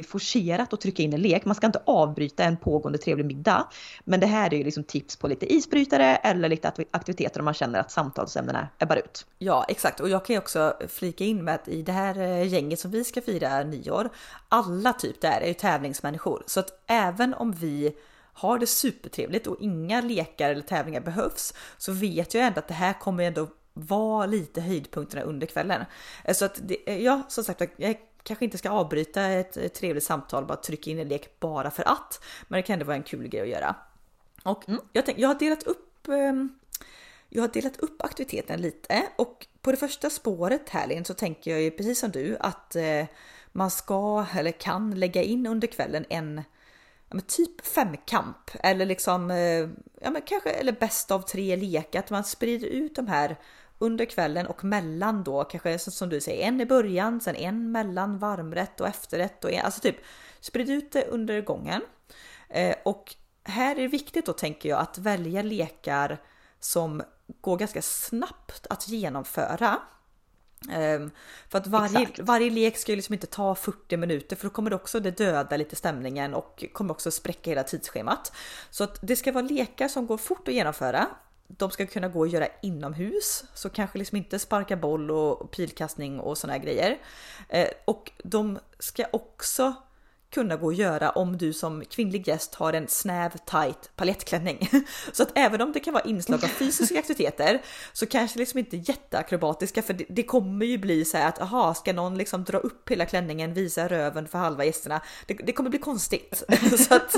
forcerat att trycka in en lek. Man ska inte avbryta en pågående trevlig middag. Men det här är ju liksom tips på lite isbrytare eller lite aktiviteter om man känner att samtalsämnena ebbar ut. Ja exakt och jag kan ju också flika in med att i det här eh, gänget som vi ska fira nyår, alla typ där är ju tävlingsmänniskor. Så att även om vi har det supertrevligt och inga lekar eller tävlingar behövs så vet jag ändå att det här kommer ändå vara lite höjdpunkterna under kvällen. Eh, så att det, eh, ja, som sagt, jag kanske inte ska avbryta ett, trevligt samtal, bara trycka in en lek bara för att. Men det kan ändå vara en kul grej att göra. Och mm. jag, tänk, jag har delat upp ehm, jag har delat upp aktiviteten lite och på det första spåret här så tänker jag ju precis som du att eh, man ska eller kan lägga in under kvällen en ja, typ femkamp eller liksom eh, ja, men kanske eller bäst av tre lekar. Att man sprider ut de här under kvällen och mellan då kanske som du säger en i början, sen en mellan varmrätt och efterrätt och en, alltså typ sprid ut det under gången. Eh, och här är det viktigt då tänker jag att välja lekar som går ganska snabbt att genomföra. Um, för att varje, varje lek ska ju liksom inte ta 40 minuter för då kommer det också det döda lite stämningen och kommer också spräcka hela tidsschemat. Så att det ska vara lekar som går fort att genomföra de ska kunna gå och göra inomhus, så kanske liksom inte sparka boll och pilkastning och såna här grejer. Eh, och de ska också kunna gå och göra om du som kvinnlig gäst har en snäv tight palettklänning. [laughs] Så att även om det kan vara inslag av fysiska aktiviteter så kanske liksom inte jätteakrobatiska för det, det kommer ju bli så här att aha, ska någon liksom dra upp hela klänningen, visa röven för halva gästerna? Det, det kommer bli konstigt. [laughs] Så att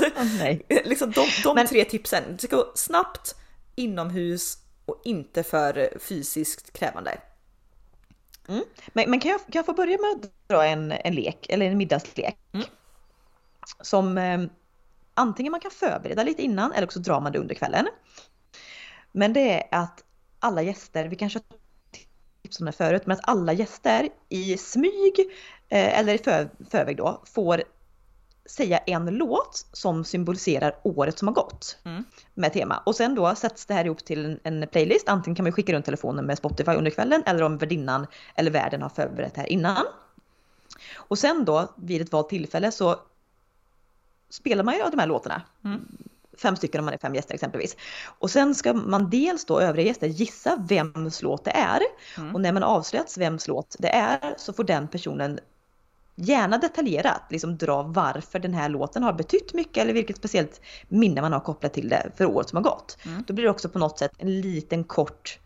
[laughs] liksom de, de Men... tre tipsen, det ska gå snabbt, inomhus och inte för fysiskt krävande. Mm. Men, men kan, jag, kan jag få börja med att dra en, en lek, eller en middagslek? Mm. Som eh, antingen man kan förbereda lite innan eller också drar man det under kvällen. Men det är att alla gäster, vi kanske tipsat om det förut, men att alla gäster i smyg eh, eller i för, förväg då får säga en låt som symboliserar året som har gått mm. med tema. Och sen då sätts det här ihop till en, en, playlist. Antingen kan man skicka runt telefonen med Spotify under kvällen eller om värdinnan eller värden har förberett det här innan. Och sen då vid ett valt tillfälle så spelar man ju de här låtarna. Mm. Fem stycken om man är fem gäster exempelvis. Och sen ska man dels då övriga gäster gissa vems låt det är. Mm. Och när man avslöjats vems låt det är så får den personen gärna detaljerat liksom dra varför den här låten har betytt mycket eller vilket speciellt minne man har kopplat till det för året som har gått. Mm. Då blir det också på något sätt en liten kort,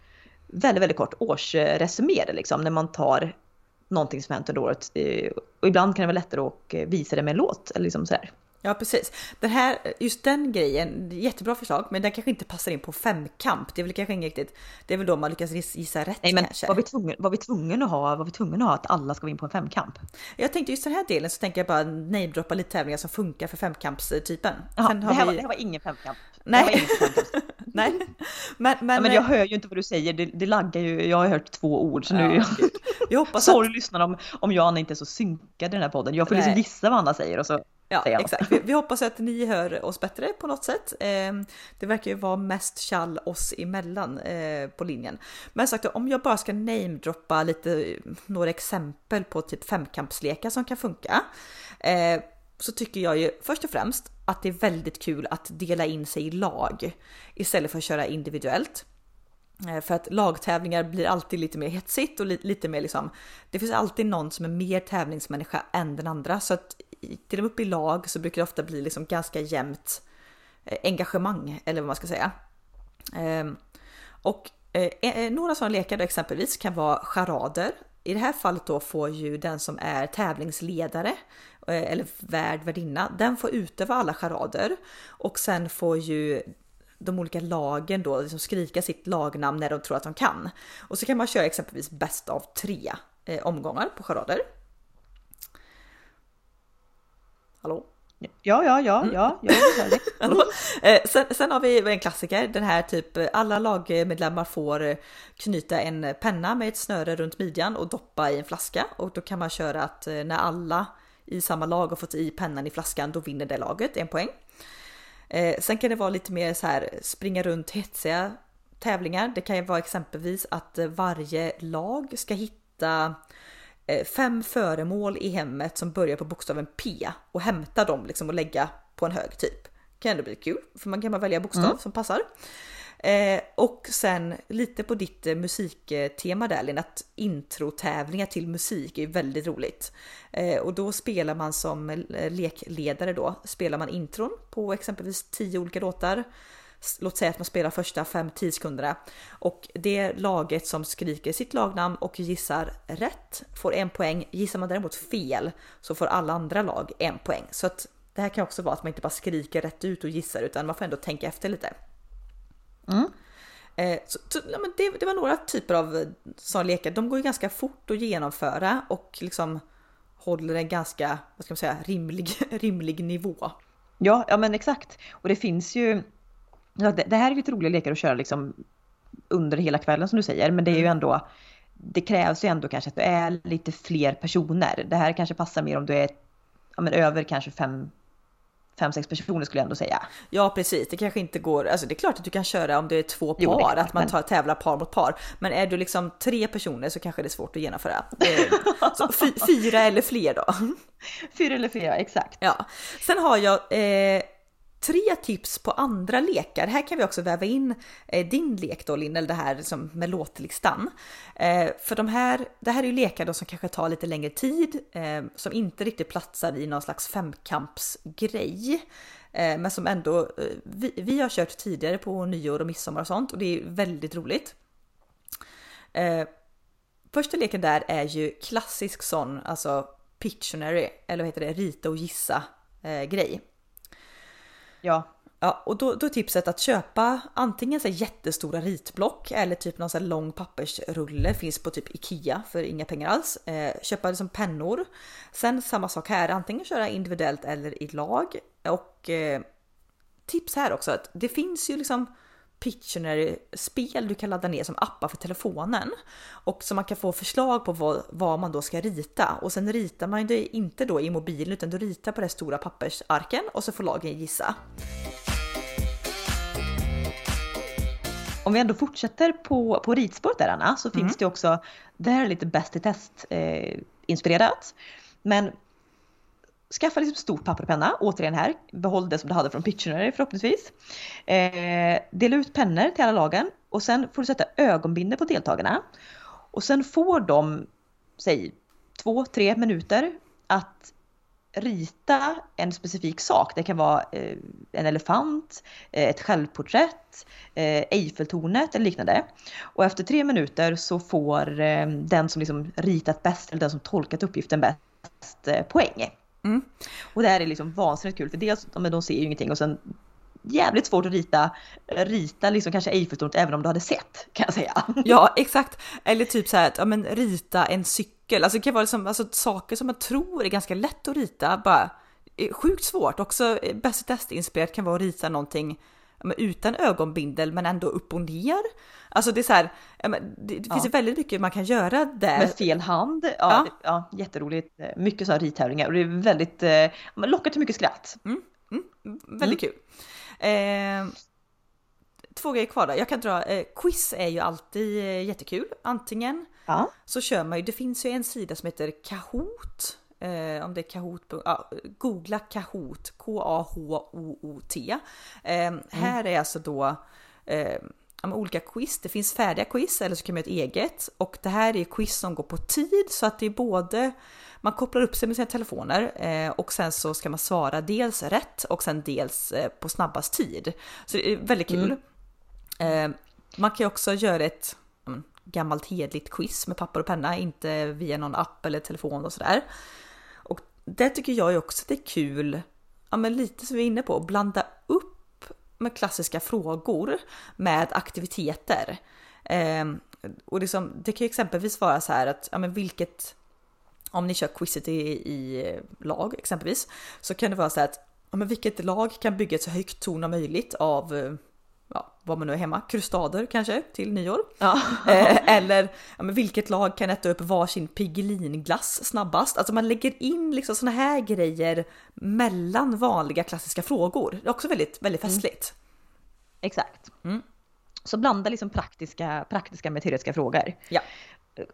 väldigt, väldigt kort årsresumé liksom när man tar någonting som hänt under året. Eh, och ibland kan det vara lättare att visa det med en låt eller liksom sådär. Ja precis. Den här, just den grejen, jättebra förslag, men den kanske inte passar in på femkamp. Det är väl kanske inte riktigt, det är väl då man lyckas gissa rätt Nej men kanske. var vi tvungen, var vi tvungen att ha, var vi tvungna att ha att alla ska gå in på en femkamp? Jag tänkte just den här delen så tänker jag bara namedroppa lite tävlingar som funkar för femkampstypen. Jaha, det, här vi... var, det här var ingen femkamp. Nej. [laughs] Nej. Men, men, ja, men jag hör ju inte vad du säger, det, det laggar ju, jag har hört två ord så nu... Ja, jag hoppas Sorry att... lyssnarna om, om jag och Anna inte är så synkade i den här podden. Jag får liksom Nej. liksom gissa vad Anna säger och så Ja, exakt. Vi, vi, hoppas att ni hör oss bättre på något sätt. Eh, det verkar ju vara mest kall oss emellan eh, på linjen. Men sagt om jag bara ska namedroppa lite några exempel på typ femkampslekar som kan funka. Eh, så tycker jag ju först och främst att det är väldigt kul att dela in sig i lag istället för att köra individuellt. Eh, för att lagtävlingar blir alltid lite mer hetsigt och lite mer liksom, det finns alltid någon som är mer tävlingsmänniska än den andra. Så att till dem upp i lag så brukar det ofta bli liksom ganska jämnt eh, engagemang eller vad man ska säga. Ehm, och eh, några sådana lekar då exempelvis kan vara charader. I det här fallet då får ju den som är tävlingsledare eller värd, värdinna, den får utöva alla charader och sen får ju de olika lagen då liksom skrika sitt lagnamn när de tror att de kan. Och så kan man köra exempelvis bäst av tre eh, omgångar på charader. Hallå? Ja, ja, ja, mm. ja, ja, [laughs] Hallå? Eh, sen, sen, har vi en klassiker, den här typ alla lagmedlemmar får knyta en penna med ett snöre runt midjan och doppa i en flaska och då kan man köra att eh, när alla i samma lag har fått i pennan i flaskan då vinner det laget en poäng. Eh, sen kan det vara lite mer så här springa runt hetsiga tävlingar. Det kan ju vara exempelvis att eh, varje lag ska hitta eh, fem föremål i hemmet som börjar på bokstaven P och hämta dem liksom och lägga på en hög typ. Kan ändå bli kul för man kan bara välja bokstav mm. som passar. Eh, och sen lite på ditt eh, musiktema där Linn, att introtävlingar till musik är väldigt roligt. Eh, och då spelar man som eh, lekledare då, spelar man intron på exempelvis tio olika låtar. Låt säga att man spelar första 5-10 sekunderna och det laget som skriker sitt lagnamn och gissar rätt får en poäng. Gissar man däremot fel så får alla andra lag en poäng. Så att det här kan också vara att man inte bara skriker rätt ut och gissar utan man får ändå tänka efter lite. Mm. Eh, så, så, ja, men det, det, var några typer av eh, sådana lekar. De går ju ganska fort att genomföra och liksom håller en ganska, vad ska man säga, rimlig, [laughs] rimlig nivå. Ja, ja men exakt. Och det finns ju, ja, det, det här är lite roliga lekar att köra liksom under hela kvällen som du säger, men det är ju mm. ändå, det krävs ju ändå kanske att du är lite fler personer. Det här kanske passar mer om du är ja, men över kanske fem fem, sex personer skulle jag ändå säga. Ja precis, det kanske inte går, alltså det är klart att du kan köra om det är två par, jo, att man tar, tävlar par mot par. Men är du liksom tre personer så kanske det är svårt att genomföra. [laughs] så fyra eller fler då. Fyra eller fler, exakt. Ja. Sen har jag eh, tre tips på andra lekar. Här kan vi också väva in eh, din lek då Linn, eller det här liksom med låtlistan. Eh, för de här, det här är ju lekar då som kanske tar lite längre tid, eh, som inte riktigt platsar i någon slags femkampsgrej. Eh, men som ändå, eh, vi, vi, har kört tidigare på nyår och midsommar och sånt och det är väldigt roligt. Eh, första leken där är ju klassisk sån, alltså Pictionary, eller vad heter det, rita och gissa eh, grej. Ja. Ja, och då, då är tipset att köpa antingen så jättestora ritblock eller typ någon så lång pappersrulle, finns på typ Ikea för inga pengar alls. Eh, köpa liksom pennor. Sen samma sak här, antingen köra individuellt eller i lag. Och eh, tips här också att det finns ju liksom Pictionary-spel du kan ladda ner som appar för telefonen. Och så man kan få förslag på vad, vad, man då ska rita. Och sen ritar man det inte då i mobilen utan du ritar på den stora pappersarken och så får lagen gissa. Om vi ändå fortsätter på, på ritspåret där Anna, så finns mm. det också, det här är lite bäst i test eh, inspirerat. Men skaffa liksom stort papper och penna, återigen här, behåll det som du hade från Pictionary förhoppningsvis. Eh, dela ut pennor till alla lagen och sen får du sätta ögonbindel på deltagarna. Och sen får de, säg två, tre minuter att rita en specifik sak. Det kan vara eh, en elefant, eh, ett självporträtt, eh, Eiffeltornet eller liknande. Och efter tre minuter så får eh, den som liksom ritat bäst eller den som tolkat uppgiften bäst eh, poäng. Mm. Och det här är liksom vansinnigt kul för dels, men de ser ju ingenting och sen jävligt svårt att rita, rita liksom kanske Eiffeltornet även om du hade sett kan jag säga. [laughs] Ja exakt, eller typ så här att ja, men rita en cykel, alltså det kan vara liksom, alltså, saker som man tror är ganska lätt att rita, bara eh, sjukt svårt. Också eh, Bäst i Test-inspirerat kan vara att rita någonting utan ögonbindel men ändå upp och ner. Alltså det är så här, det, det finns ja. väldigt mycket man kan göra där. Med fel hand, ja, ja. Det, ja jätteroligt. Mycket så rittävlingar och det är väldigt, eh, man lockar till mycket skratt. Mm, mm, väldigt mm. kul. Eh, två grejer kvar då. Jag kan dra, eh, quiz är ju alltid eh, jättekul. Antingen ja. så kör man ju, det finns ju en sida som heter Kahoot Eh, om det är Kahoot, ja, googla Kahoot, K-A-H-O-O-T. Eh, mm. Här är alltså då eh, olika quiz. Det finns färdiga quiz eller så kan man göra ett eget och det här är quiz som går på tid så att det är både man kopplar upp sig med sina telefoner eh, och sen så ska man svara dels rätt och sen dels eh, på snabbast tid. Så det är väldigt kul. Mm. Eh, man kan ju också göra ett gammalt hedligt quiz med papper och penna, inte via någon app eller telefon och sådär det tycker jag ju också att det är kul, ja men lite som vi är inne på, att blanda upp med klassiska frågor med aktiviteter. Eh, och liksom, det kan ju exempelvis vara så här att, ja men vilket, om ni kör quizet i, i lag exempelvis, så kan det vara så här att, ja men vilket lag kan bygga ett så högt torn som möjligt av ja, vad man nu är hemma, krustader kanske till nyår. Ja. [laughs] Eh, eller ja, men vilket lag kan äta upp varsin Piggelinglass snabbast? Alltså man lägger in liksom såna här grejer mellan vanliga klassiska frågor. Det är också väldigt, väldigt festligt. Exakt. Mm. Så blanda liksom praktiska, praktiska med teoretiska frågor. Ja.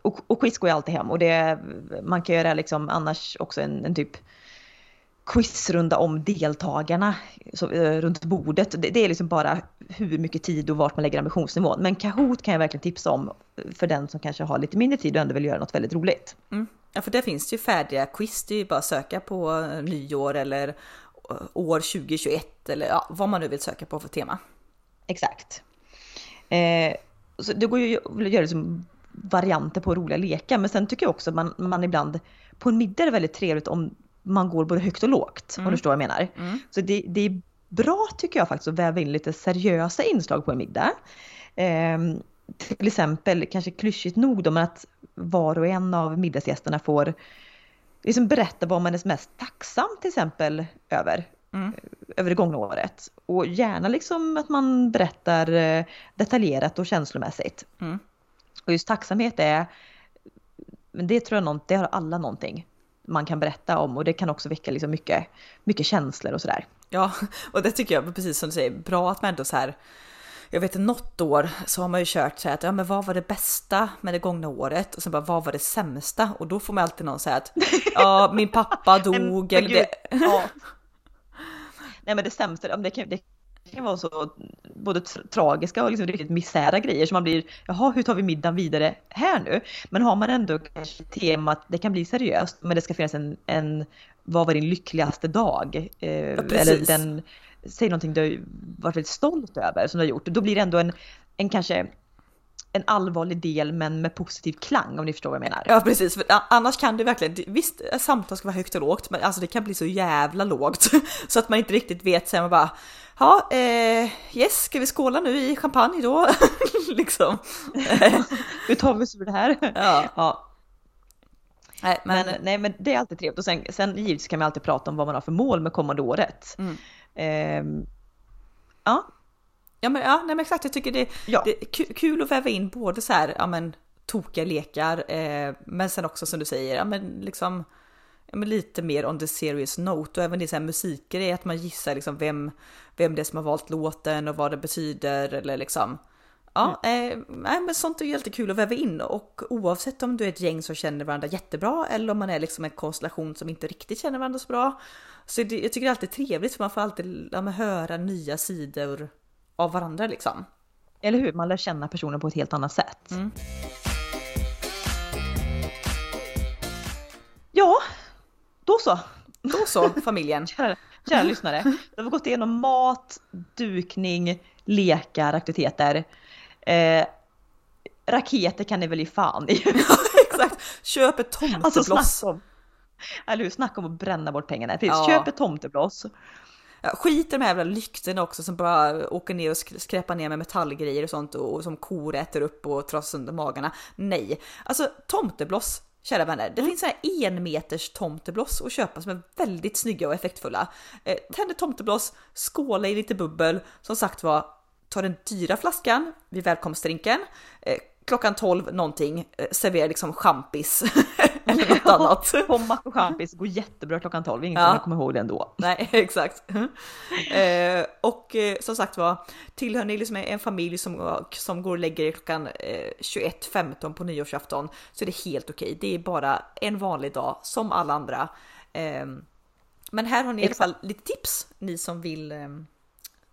Och, och quiz går ju alltid hem och det, man kan göra liksom annars också en, en typ quizrunda om deltagarna så, eh, runt bordet. Det, det är liksom bara hur mycket tid och vart man lägger ambitionsnivån. Men Kahoot kan jag verkligen tipsa om för den som kanske har lite mindre tid och ändå vill göra något väldigt roligt. Mm. Ja, för där finns det ju färdiga quiz. Det är ju bara att söka på eh, nyår eller eh, år 2021 eller ja, vad man nu vill söka på för tema. Exakt. Eh, så det går ju att göra liksom varianter på roliga lekar men sen tycker jag också att man, man ibland på en middag är det väldigt trevligt om man går både högt och lågt om Mm. du förstår vad jag menar. Mm. Så det, det är bra tycker jag faktiskt att väva in lite seriösa inslag på en middag. Eh, till exempel, kanske klyschigt nog då, men att var och en av middagsgästerna får liksom berätta vad man är mest tacksam till exempel över Mm. över det gångna året. Och gärna liksom att man berättar eh, detaljerat och känslomässigt. Mm. Och just tacksamhet är, men det tror jag någon, det har alla någonting man kan berätta om och det kan också väcka liksom mycket, mycket känslor och sådär. Ja, [laughs] och det tycker jag precis som du säger, bra att man ändå så här. Jag vet något år så har man ju kört så här att ja, men vad var det bästa med det gångna året och sen bara vad var det sämsta och då får man alltid någon säga att ja, min pappa [laughs] dog Men eller det. ja. [laughs] Nej men det sämsta, det kan, det kan vara så både tra- tragiska och liksom riktigt misära grejer som man blir, jaha hur tar vi middagen vidare här nu? Men har man ändå kanske temat, det kan bli seriöst, men det ska finnas en, en vad var din lyckligaste dag? Eh, eller precis. den, säg någonting du har varit väldigt stolt över som du har gjort. Då blir det ändå en, en kanske en allvarlig del men med positiv klang om ni förstår vad jag menar. Ja precis, för annars kan det verkligen, visst samtal ska vara högt och lågt men alltså det kan bli så jävla lågt [laughs] så att man inte riktigt vet sen man bara Ja, eh, yes, ska vi skåla nu i champagne då? [laughs] liksom. [laughs] Hur tar vi oss ur det här? Ja, Ja, nej, men, Men, nej, men det är alltid trevligt. Och sen, sen givetvis kan man alltid prata om vad man har för mål med kommande året. Mm. Ehm, ja, ja, men, ja, nej, men exakt, jag tycker det, Ja. det är ku- kul att väva in både så här, ja men tokiga lekar, eh, men sen också som du säger, ja men liksom ja, men lite mer on the serious note och även det så här musikgrej, att man gissar liksom vem, vem det är som har valt låten och vad det betyder eller liksom. Ja, eh, nej, men sånt är ju alltid kul att väva in och oavsett om du är ett gäng som känner varandra jättebra eller om man är liksom en konstellation som inte riktigt känner varandra så bra. Så det, jag tycker det är alltid trevligt för man får alltid ja, höra nya sidor av varandra liksom. eller hur? Man lär känna personen på ett helt annat sätt. Mm. Ja, då så. Då så familjen. [laughs] Kära, kära lyssnare. Vi har gått igenom mat, dukning, lekar, aktiviteter. Eh, raketer kan ni väl ge fan i. [laughs] Exakt. Köp ett Alltså tomtebloss. snacka om, eller hur, snacka om att bränna bort pengarna. Precis, Ja. köp ett tomtebloss. Skit i de här jävla lyktorna också som bara åker ner och sk- skräpar ner med metallgrejer och sånt och, och som kor äter upp och trasar sönder magarna. Nej, alltså tomtebloss, kära vänner. Det finns så här en meters tomtebloss att köpa som är väldigt snygga och effektfulla. Eh, tänd ett tomtebloss, skåla i lite bubbel. Som sagt var, ta den dyra flaskan vid välkomstdrinken. Eh, klockan 12 någonting, eh, servera liksom champis [laughs] eller något annat. Pommac och champis går jättebra klockan 12, ingen Ja. kommer komma ihåg det ändå. Nej, [laughs] exakt. eh, och eh, som sagt var, tillhör ni liksom en familj som, som går och lägger er klockan eh, 21.15 på nyårsafton så är det helt okej. Det är bara en vanlig dag som alla andra. Eh, men här har ni i alla fall lite tips, ni som vill eh,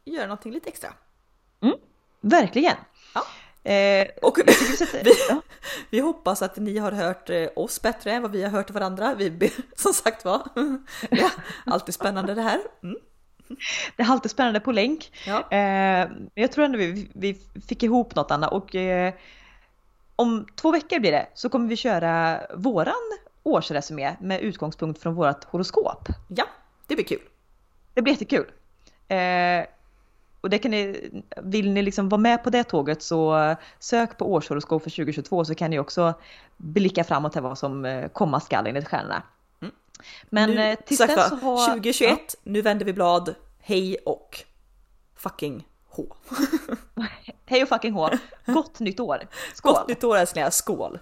göra någonting lite extra. Verkligen. Ja. Eh, Och vi ja. [laughs] vi hoppas att ni har hört eh, oss bättre än vad vi har hört varandra. Vi, [laughs] som sagt var, [laughs] ja, alltid spännande det här. Mm. Det är alltid spännande på länk. Ja. Eh, men jag tror ändå vi, vi fick ihop något Anna och eh, om två veckor blir det så kommer vi köra våran årsresumé med utgångspunkt från vårt horoskop. ja, det blir kul. Det blir jättekul. Eh, och det kan ni, vill ni liksom vara med på det tåget så sök på årshoroskop för 2022 så kan ni också blicka framåt till vad som eh, komma skall enligt stjärnorna. Mm. Men nu, eh, tills sagt dess så har... 2021, nu vänder vi blad. Hej och fucking H. [laughs] Hej och fucking hå! Gott nytt år! Skål! Gott nytt år älsklingar, skål!